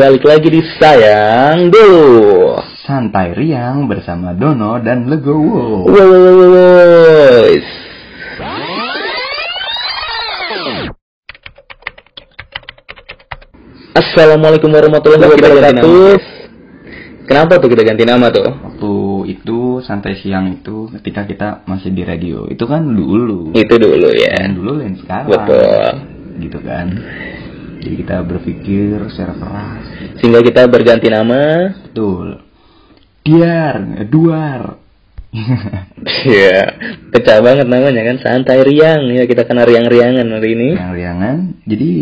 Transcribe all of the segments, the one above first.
balik lagi di Sayang Dulu Santai Riang bersama Dono dan Legowo. Woys Assalamualaikum warahmatullahi wabarakatuh Kenapa tuh kita ganti nama tuh? Waktu itu santai siang itu ketika kita masih di radio itu kan dulu. Itu dulu ya Dan dulu lain sekarang. Betul. Gitu kan. Jadi kita berpikir secara keras. Sehingga kita berganti nama Betul. Diar, duar. Iya Pecah banget namanya kan Santai Riang Ya kita kena riang-riangan hari ini Yang riangan. Jadi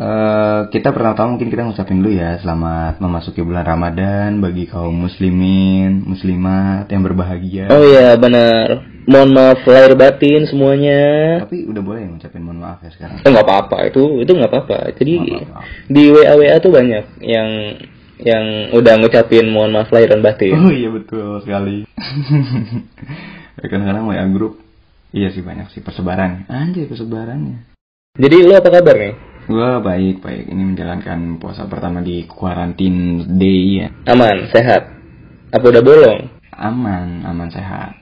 eh kita pertama mungkin kita ngucapin dulu ya selamat memasuki bulan Ramadan bagi kaum muslimin, muslimat yang berbahagia. Oh iya benar. Mohon maaf lahir batin semuanya. Tapi udah boleh ngucapin mohon maaf ya sekarang. Eh nggak apa-apa itu itu nggak apa-apa. Jadi Nggak apa-apa. di WA WA tuh banyak yang yang udah ngucapin mohon maaf lahir dan batin. Oh iya betul sekali. Kadang-kadang WA grup Iya sih banyak sih persebaran. Anjay persebarannya. Jadi lu apa kabar nih? Gua baik baik ini menjalankan puasa pertama di quarantine day ya. Aman, sehat. Apa udah bolong? Aman aman sehat.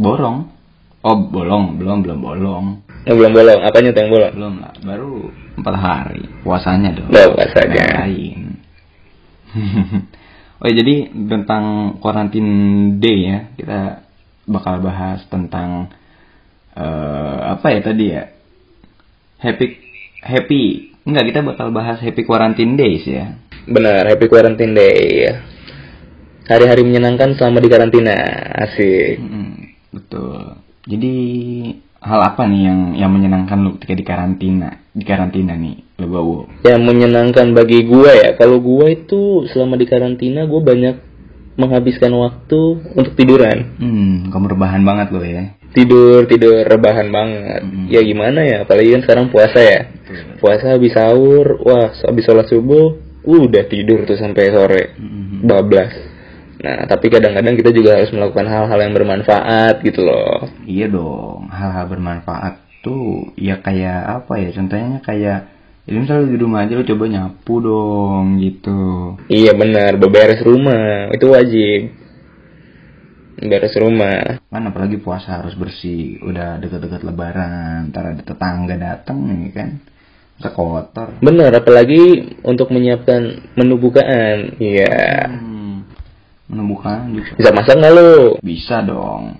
Borong. Oh bolong belum belum bolong. Oh, belum bolong. Apanya tuh yang bolong? Belum lah baru empat hari puasanya dong. Loh, puasanya. Lain. oh ya, jadi tentang quarantine day ya kita bakal bahas tentang eh apa ya tadi ya happy happy. Enggak kita bakal bahas happy quarantine days ya. Benar, happy quarantine day. Hari-hari menyenangkan selama di karantina. Asik. Mm, betul. Jadi hal apa nih yang yang menyenangkan lu ketika di karantina? Di karantina nih lu bawa yang menyenangkan bagi gua ya kalau gua itu selama di karantina gua banyak menghabiskan waktu untuk tiduran. Hmm kamu rebahan banget lo ya tidur tidur rebahan banget Mm. ya gimana ya apalagi kan sekarang puasa ya puasa habis sahur wah habis sholat subuh udah tidur tuh sampai sore Mm. bablas nah tapi kadang-kadang kita juga harus melakukan hal-hal yang bermanfaat gitu loh Iya dong, hal-hal bermanfaat tuh ya kayak apa ya? Contohnya kayak jadi misalnya di rumah aja lo coba nyapu dong gitu. iya benar beberes rumah itu wajib beres rumah Kan apalagi puasa harus bersih, udah deket-deket lebaran, ntar ada tetangga dateng nih kan. Masa kotor. Benar, apalagi untuk menyiapkan menu bukaan. Iya. Hmm, menemukan gitu. Bisa masak nggak lo? Bisa dong.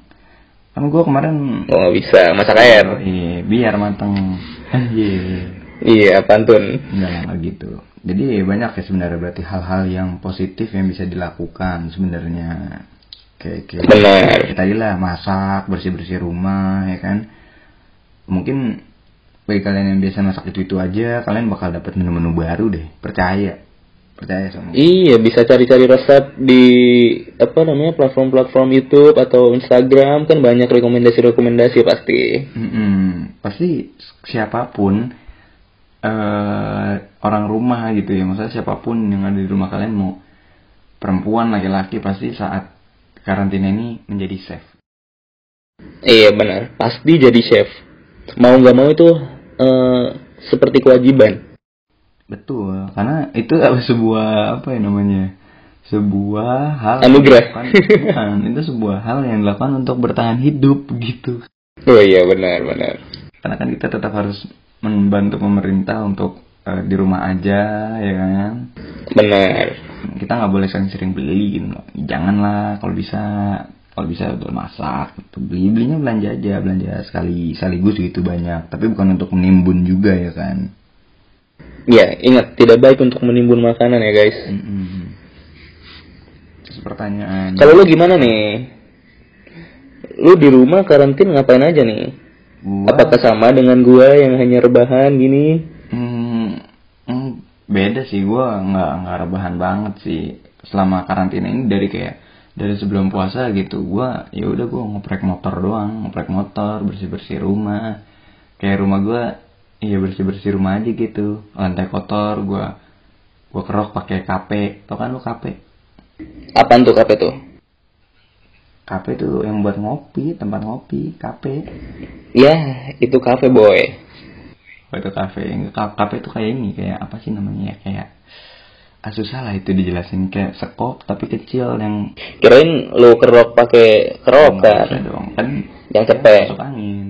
Kan gua kemarin Oh bisa, masak air. Iya, biar mateng. Anjir. Iya, pantun. Enggak lah, gitu. Jadi banyak ya sebenarnya berarti hal-hal yang positif yang bisa dilakukan sebenarnya. Kayak kayak Benar. kayak tadi lah masak, bersih-bersih rumah ya kan. Mungkin bagi kalian yang biasa masak itu-itu aja, kalian bakal dapat menu-menu baru deh. Percaya. Percaya sama. Iya, bisa cari-cari resep di apa namanya platform-platform YouTube atau Instagram kan banyak rekomendasi-rekomendasi pasti. Mm-mm. Pasti siapa pun eh orang rumah gitu ya, maksudnya siapa pun yang ada di rumah kalian mau perempuan laki-laki pasti saat karantina ini menjadi safe. Iya benar, pasti jadi chef. Mau nggak mau itu eh, seperti kewajiban. Betul, karena itu sebuah apa ya namanya? Sebuah hal Anugerah. yang dilakukan- Bukan, itu sebuah hal yang dilakukan untuk bertahan hidup gitu. Oh iya benar benar. Karena kan kita tetap harus membantu pemerintah untuk eh, di rumah aja ya kan. Benar. Kita nggak boleh sering-sering beli gitu janganlah kalau bisa kalau bisa masak gitu. beli belinya belanja aja belanja sekali sekaligus gitu banyak tapi bukan untuk menimbun juga ya kan Ya, ingat tidak baik untuk menimbun makanan ya guys. Mm-mm. terus pertanyaan Kalau lu gimana nih? Lu di rumah karantin ngapain aja nih? gua Apakah sama dengan gua yang hanya rebahan gini? Beda sih gua nggak nggak rebahan banget sih. Selama karantina ini dari kayak dari sebelum puasa gitu gua ya udah gua ngoprek motor doang ngoprek motor bersih bersih rumah. Kayak rumah gua iya bersih bersih rumah aja gitu. Lantai kotor gua gua kerok pakai kape tau kan lu kape Apaan tuh kape tuh? kape tuh yang buat ngopi tempat ngopi kape Ya, itu kafe boy. Oh itu kafe Ka- kafe tuh kayak ini kayak apa sih namanya ya kayak ah, susah lah itu dijelasin kayak sekop tapi kecil yang Kirain lu kerok pakai kerok kan. dong kan Yang cepet. masuk angin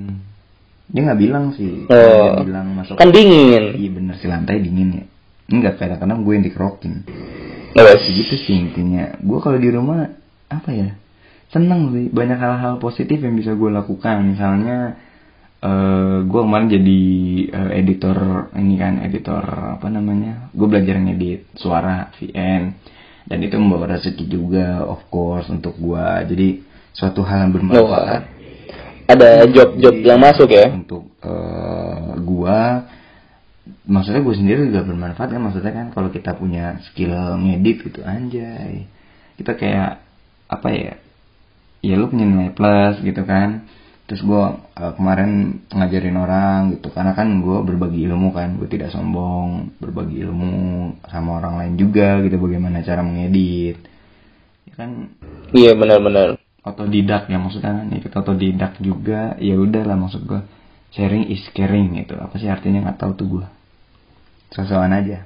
dia nggak bilang sih Oh. dia bilang masuk Kan dingin. iya bener si lantai dingin ya enggak kadang-kadang gue yang dikerokin Wes. gitu sih intinya gue kalau di rumah apa ya seneng sih banyak hal-hal positif yang bisa gue lakukan misalnya eh gue kemarin jadi eh, editor ini kan editor apa namanya gue belajar ngedit suara VN dan itu membawa rezeki juga of course untuk gue jadi suatu hal yang bermanfaat. Ada job-job yang masuk ya. untuk eh, gua maksudnya gue sendiri juga bermanfaat kan maksudnya kan kalau kita punya skill ngedit gitu anjay. Kita kayak apa ya ya lu punya nilai plus gitu kan terus gua eh, kemarin ngajarin orang gitu. Karena kan gua berbagi ilmu kan gue tidak sombong berbagi ilmu sama orang lain juga gitu bagaimana cara mengedit. Ya kan? Iya benar-benar. otodidak ya maksudnya kan? Ikut otodidak juga ya udah lah maksud gua. Sharing is caring gitu. Apa sih artinya? Nggak tahu tuh gua. Sosokan aja.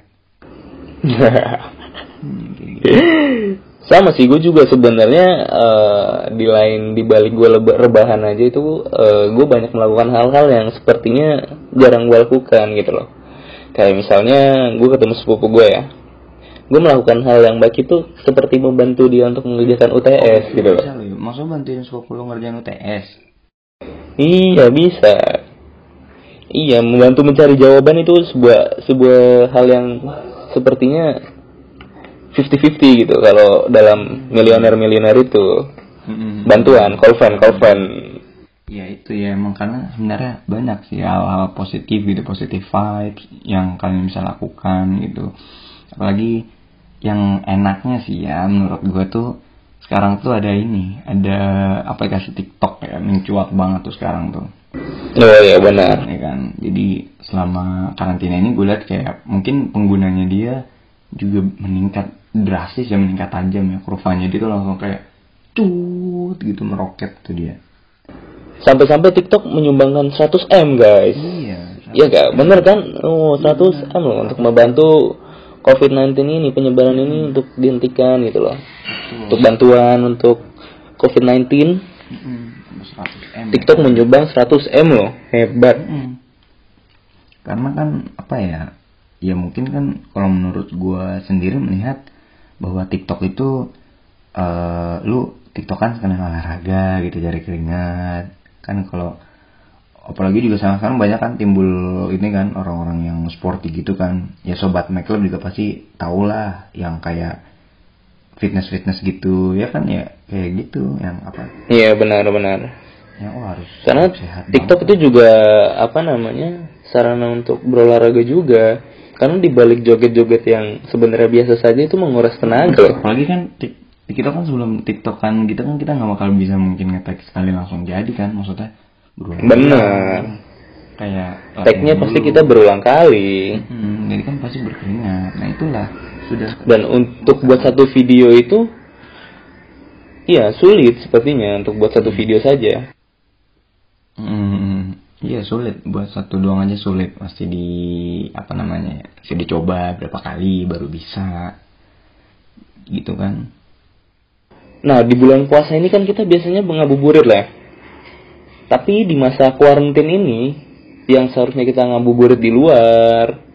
Hmm, gitu. Sama sih gue juga sebenarnya eh, di lain di balik gue rebahan aja itu gue banyak melakukan hal-hal yang sepertinya jarang gue lakukan gitu loh. Kayak misalnya gue ketemu sepupu gue ya. Gue melakukan hal yang baik itu seperti membantu dia untuk mengerjakan UTS gitu loh. maksudnya bantuin sepupu lu ngerjain UTS Iya bisa. Iya membantu mencari jawaban itu sebuah sebuah hal yang sepertinya 50-50 gitu. Kalau dalam milioner-milioner itu bantuan kolven kolven ya itu ya emang karena sebenarnya banyak sih hal-hal positif gitu positif vibes yang kalian bisa lakukan gitu. Apalagi yang enaknya sih ya menurut gue tuh sekarang tuh ada ini ada aplikasi TikTok ya mencuat banget tuh sekarang tuh. Oh ya benar. Ya kan? Jadi selama karantina ini gue lihat kayak mungkin penggunanya dia juga meningkat drastis ya meningkat tajam ya kurvanya. Dia tuh langsung kayak cut gitu meroket tuh dia. Sampai-sampai TikTok menyumbangkan 100 m guys. Iya Iya gak bener kan? Oh 100 m loh untuk membantu COVID-19 ini penyebaran ini untuk dihentikan gitu loh. Untuk bantuan untuk COVID-19 Mm-mm, 100 M. TikTok menyumbang 100 m loh. Hebat. Mm. karena kan apa ya ya mungkin kan kalau menurut gua sendiri melihat bahwa TikTok itu eh lu TikTok kan sekalian olahraga gitu cari keringat. Kan kalau apalagi juga sekarang sekarang banyak kan timbul ini kan orang-orang yang sporty gitu kan. Ya sobat McLab juga pasti tau lah yang kayak fitness fitness gitu. Ya kan ya kayak gitu yang apa? Iya benar-benar yang oh harus karena sehat TikTok banget. itu juga apa namanya sarana untuk berolahraga juga karena di balik joget-joget yang sebenarnya biasa saja itu menguras tenaga. Loh apalagi kan kita kan sebelum TikTok kan gitu kan kita nggak bakal bisa mungkin ngetek sekali langsung jadi kan maksudnya berulang Bener. kayak tagnya latihan pasti dulu. kita berulang kali. Hmm, jadi kan pasti berkeringat. Nah itulah. Sudah. Dan untuk buat satu video itu iya sulit sepertinya untuk buat satu video saja. Hmm, iya sulit. Buat satu doang aja sulit. Pasti di apa namanya ya pasti dicoba berapa kali baru bisa. Gitu kan. Nah di bulan puasa ini kan kita biasanya ngabuburit lah ya. tapi di masa kuarantin ini yang seharusnya kita ngabuburit di luar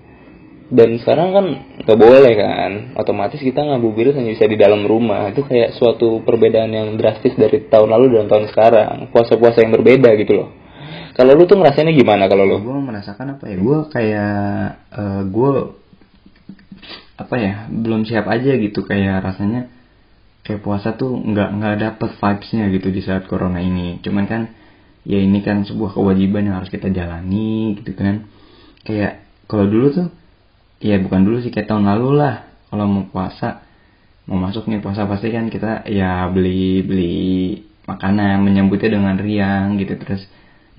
dan sekarang kan nggak boleh kan. Otomatis kita ngabuburit hanya bisa di dalam rumah. Itu kayak suatu perbedaan yang drastis dari tahun lalu dan tahun sekarang. Puasa-puasa yang berbeda gitu loh kalau lu tuh ngerasainnya gimana kalau lu? Gue merasakan apa ya? Gue kayak eh, gue apa ya? Belum siap aja gitu. Kayak rasanya kayak puasa tuh nggak nggak dapet vibesnya gitu di saat corona ini. Cuman kan ya ini kan sebuah kewajiban yang harus kita jalani gitu kan. Kayak kalau dulu tuh ya bukan dulu sih kayak tahun lalu lah. Kalau mau puasa mau masuk nih puasa pasti kan kita ya beli beli makanan menyambutnya dengan riang gitu. Terus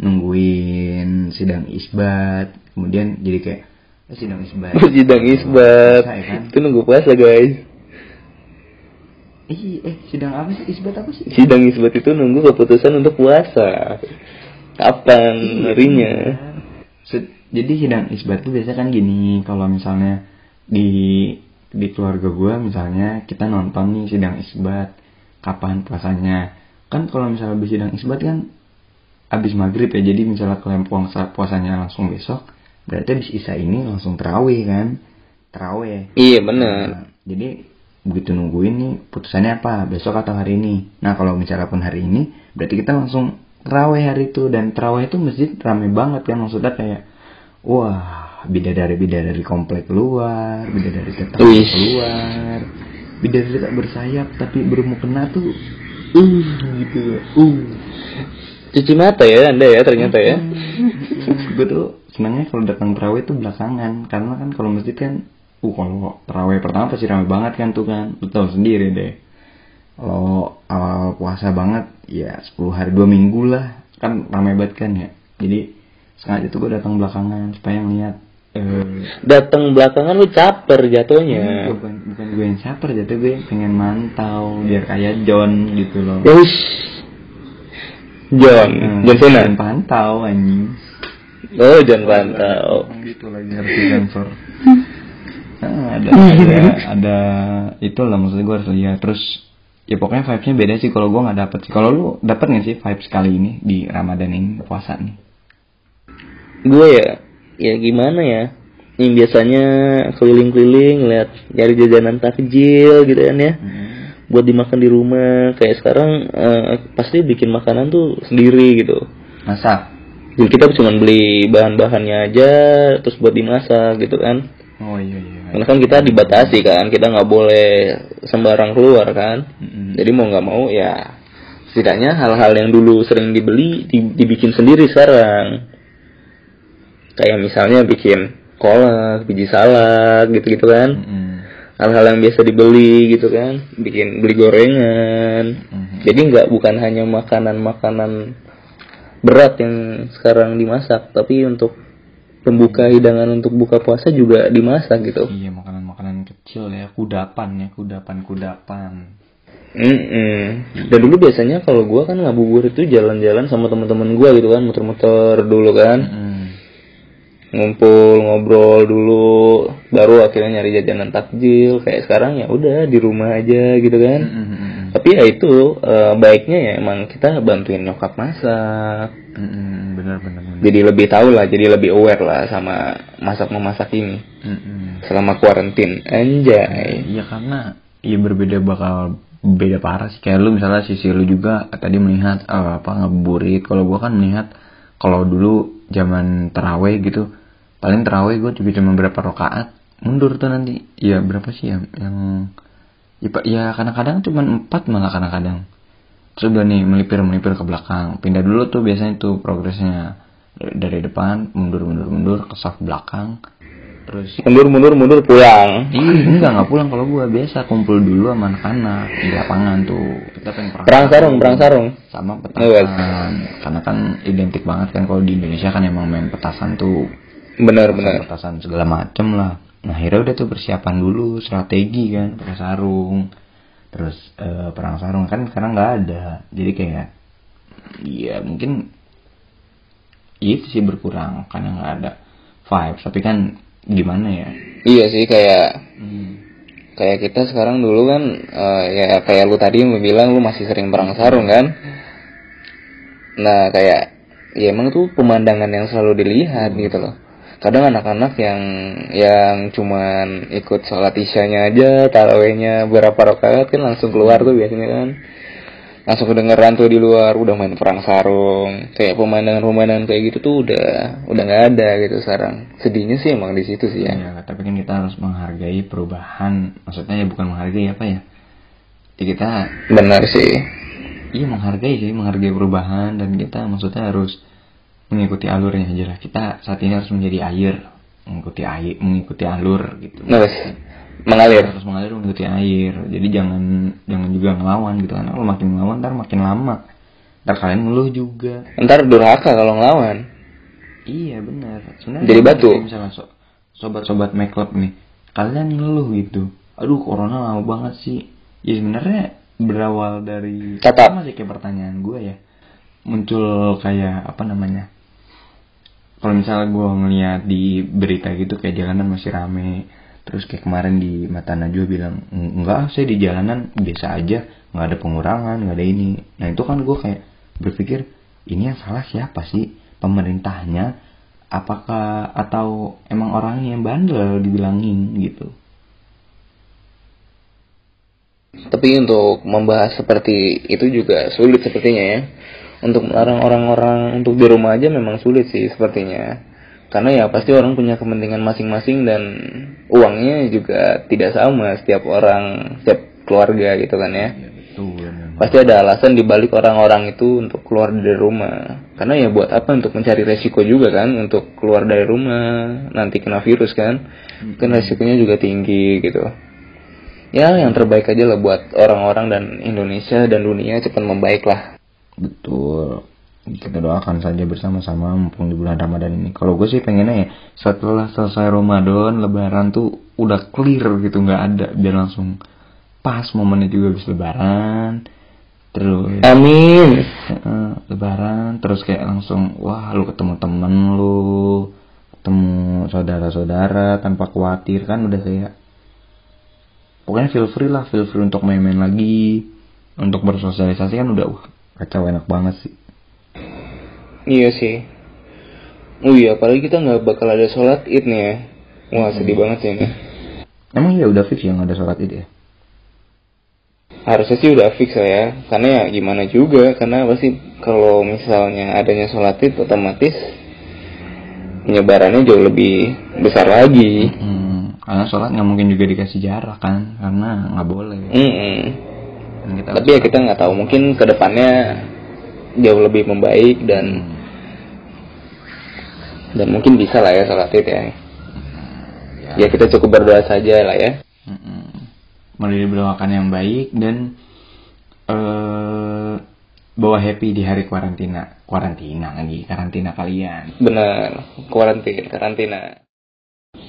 nungguin sidang isbat kemudian jadi kayak eh, sidang isbat. Sidang isbat. Puasa, ya kan? itu nunggu puasa guys. Ih, eh sidang apa sih? Isbat apa sih? Sidang isbat itu nunggu keputusan untuk puasa. Kapan harinya Se- jadi sidang isbat tuh biasanya kan gini kalau misalnya di di keluarga gue misalnya kita nonton nih sidang isbat kapan puasanya. Kan kalau misalnya habis sidang isbat kan habis maghrib ya jadi misalnya kalian puasa puasanya langsung besok berarti habis isya ini langsung terawih kan? Terawih. Iya bener. Nah, jadi begitu nungguin nih putusannya apa? Besok atau hari ini? Nah kalau misalnya pun hari ini berarti kita langsung terawih hari itu dan terawih itu masjid rame banget kan? Maksudnya kayak wah bidadari bidadari komplek keluar bidadari tetangga keluar bidadari tak bersayap tapi bermukena tuh uh gitu uh Cuci mata ya anda ya ternyata ya. gue tuh senangnya kalau datang terawih tuh belakangan karena kan kalau masjid kan uh kalau terawih pertama pasti ramai banget kan tuh kan lu tahu sendiri deh kalau awal puasa banget ya 10 hari dua minggu lah kan ramai banget kan ya jadi sengaja tuh gue datang belakangan supaya ngeliat eh Datang belakangan lu caper jatuhnya. bukan bukan gue yang caper jatuh gue yang pengen mantau biar kayak John gitu loh wis. John, Hmm, John Cena. pengen pantau anjing Oh, John Pantau. gitu lagi harus disensor Nah, ada ada ada itu lah maksudnya gue harus lihat terus ya pokoknya vibesnya beda sih kalau gue nggak dapet sih kalau lu dapet nggak sih vibes kali ini di Ramadan ini puasa nih Gue ya, ya gimana ya? Yang biasanya keliling-keliling lihat nyari jajanan takjil gitu kan ya. Buat dimakan di rumah. Kayak sekarang eh, pasti bikin makanan tuh sendiri gitu. masak Jadi kita cuma beli bahan-bahannya aja terus buat dimasak gitu kan. oh iya iya Karena kan kita dibatasi kan, kita nggak boleh sembarang keluar kan. Mm-mm. Jadi mau nggak mau ya setidaknya hal-hal yang dulu sering dibeli di- dibikin sendiri sekarang. Kayak misalnya bikin kolak, biji salad gitu-gitu kan. Mm-mm. Hal-hal yang biasa dibeli gitu kan, bikin beli gorengan. Mhm. Jadi nggak bukan hanya makanan-makanan berat yang sekarang dimasak, tapi untuk pembuka hidangan untuk buka puasa juga dimasak gitu. iya makanan makanan kecil ya kudapan ya kudapan kudapan Mm-mm. Dan dulu biasanya kalau gua kan ngabuburit itu jalan-jalan sama teman-teman gua gitu kan, muter-muter dulu kan, Mm-mm. Ngumpul ngobrol dulu, baru akhirnya nyari jajanan takjil. Kayak sekarang ya udah di rumah aja gitu kan. Mm-mm. Tapi ya itu eh, baiknya ya emang kita bantuin nyokap masak. Mm-mm. bener bener bener Jadi lebih tahu lah, jadi lebih aware lah sama masak memasak ini Mm-mm. selama kuarantin. Anjay. Iya karena ya berbeda bakal beda parah sih kayak lu misalnya sisi lu juga tadi melihat eh, apa ngabuburit kalau gua kan melihat kalau dulu zaman terawih gitu paling terawih gua juga cuma berapa rakaat mundur tuh nanti ya berapa sih ya yang ya, kadang-kadang cuma empat malah kadang-kadang terus udah nih melipir melipir ke belakang pindah dulu tuh biasanya tuh progresnya dari depan mundur mundur mundur ke saf belakang terus Mundur mundur mundur pulang. Iya, enggak enggak pulang kalau gua biasa kumpul dulu sama anak-anak di lapangan tuh. Kita pengen perang, Perang sarung, perang sarung. sama Oh, petasan. Karena kan identik banget kan kalau di Indonesia kan emang main petasan tuh. Benar benar. Petasan segala macem lah. Nah, akhirnya udah tuh persiapan dulu strategi kan, pakai sarung. Terus eh, perang sarung kan sekarang nggak ada. Jadi kayak iya mungkin itu sih berkurang karena nggak ada vibes. Tapi kan gimana ya? Iya sih kayak Hmm. kayak kita sekarang dulu kan eh, ya kayak lu tadi lu bilang lu masih sering perang sarung kan nah kayak ya emang tuh pemandangan yang selalu dilihat gitu loh kadang anak-anak yang yang cuman ikut sholat isyanya aja tarawehnya berapa rakaat kan langsung keluar tuh biasanya kan langsung kedengeran tuh di luar udah main perang sarung kayak pemandangan-pemandangan kayak gitu tuh udah udah nggak ada gitu sekarang sedihnya sih emang di situ sih ya Ya, tapi kan kita harus menghargai perubahan. Maksudnya ya bukan menghargai apa ya? Ya kita benar sih iya menghargai sih, menghargai perubahan dan kita maksudnya harus mengikuti alurnya aja lah. Kita saat ini harus menjadi air, mengikuti air, mengikuti alur gitu. Nah, wes. mengalir Harus mengalir mengikuti air. Jadi jangan jangan juga ngelawan gitu kan. Kalau makin ngelawan ntar makin lama. Ntar kalian ngeluh juga. ntar durhaka kalau ngelawan Iya benar. Sebenarnya Jadi batu. Misalnya so- sobat-sobat make club nih, kalian ngeluh gitu. Aduh corona lama banget sih. Ya sebenarnya berawal dari Catat. sama sih kayak pertanyaan gue ya. Muncul kayak apa namanya? Kalau misalnya gue ngeliat di berita gitu kayak jalanan masih rame, terus kayak kemarin di mata Najwa bilang enggak saya di jalanan biasa aja. Nggak ada pengurangan nggak ada ini. Nah itu kan gue kayak berpikir ini yang salah siapa sih? Pemerintahnya? Apakah atau emang orangnya yang bandel dibilangin? Gitu. Tapi untuk membahas seperti itu juga sulit sepertinya ya untuk melarang orang-orang untuk di rumah aja memang sulit sih sepertinya. Karena ya pasti orang punya kepentingan masing-masing dan uangnya juga tidak sama setiap orang setiap keluarga gitu kan ya, ya pasti ada alasan dibalik orang-orang itu untuk keluar dari rumah. Karena ya buat apa? Untuk mencari resiko juga kan? Untuk keluar dari rumah nanti kena virus kan? Kan resikonya juga tinggi gitu. Ya yang terbaik aja lah buat orang-orang dan Indonesia dan dunia cepat membaik lah betul. Kita doakan saja bersama-sama mumpung di bulan Ramadan ini. Kalau gue sih pengennya ya setelah selesai Ramadan Lebaran tuh udah clear gitu nggak ada. Biar langsung pas momennya juga bisa Lebaran. Terus amin. Uh, Lebaran terus kayak langsung wah lu ketemu temen lu ketemu saudara-saudara tanpa khawatir. Kan udah kayak pokoknya feel free lah feel free untuk main-main lagi. Untuk bersosialisasi kan udah uh, kacau enak banget sih. Iya sih. Oh iya apalagi kita nggak bakal ada sholat id nih ya. Wah hmm. sedih banget sih ini. Emang ya udah fix yang ada sholat id ya? Harusnya sih udah fix lah ya. Karena ya gimana juga karena pasti kalau misalnya adanya sholat id otomatis penyebarannya jauh lebih besar lagi. Hmm karena sholat nggak mungkin juga dikasih jarak kan karena nggak boleh. Mm -hmm. kita tapi ya kita nggak tahu mungkin ke depannya jauh lebih membaik dan hmm. dan mungkin bisa lah ya sholat id ya. ya ya kita cukup berdoa saja lah ya hmm. Mari berdoakan yang baik dan uh, bawa happy di hari karantina karantina lagi karantina kalian benar karantina karantina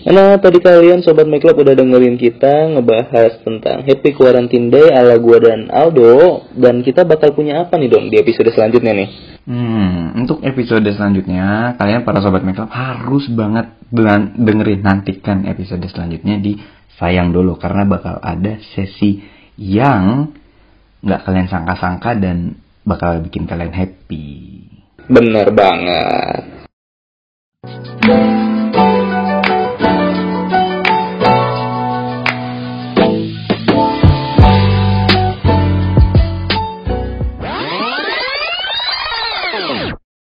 Nah, tadi kalian Sobat Club udah dengerin kita ngebahas tentang Happy Quarantine Day ala gua dan Aldo. Dan kita bakal punya apa nih dong di episode selanjutnya nih? Hmm, untuk episode selanjutnya, kalian para Sobat Club harus banget dengerin nantikan episode selanjutnya di Sayang Dulu. Karena bakal ada sesi yang nggak kalian sangka-sangka dan bakal bikin kalian happy. Bener banget.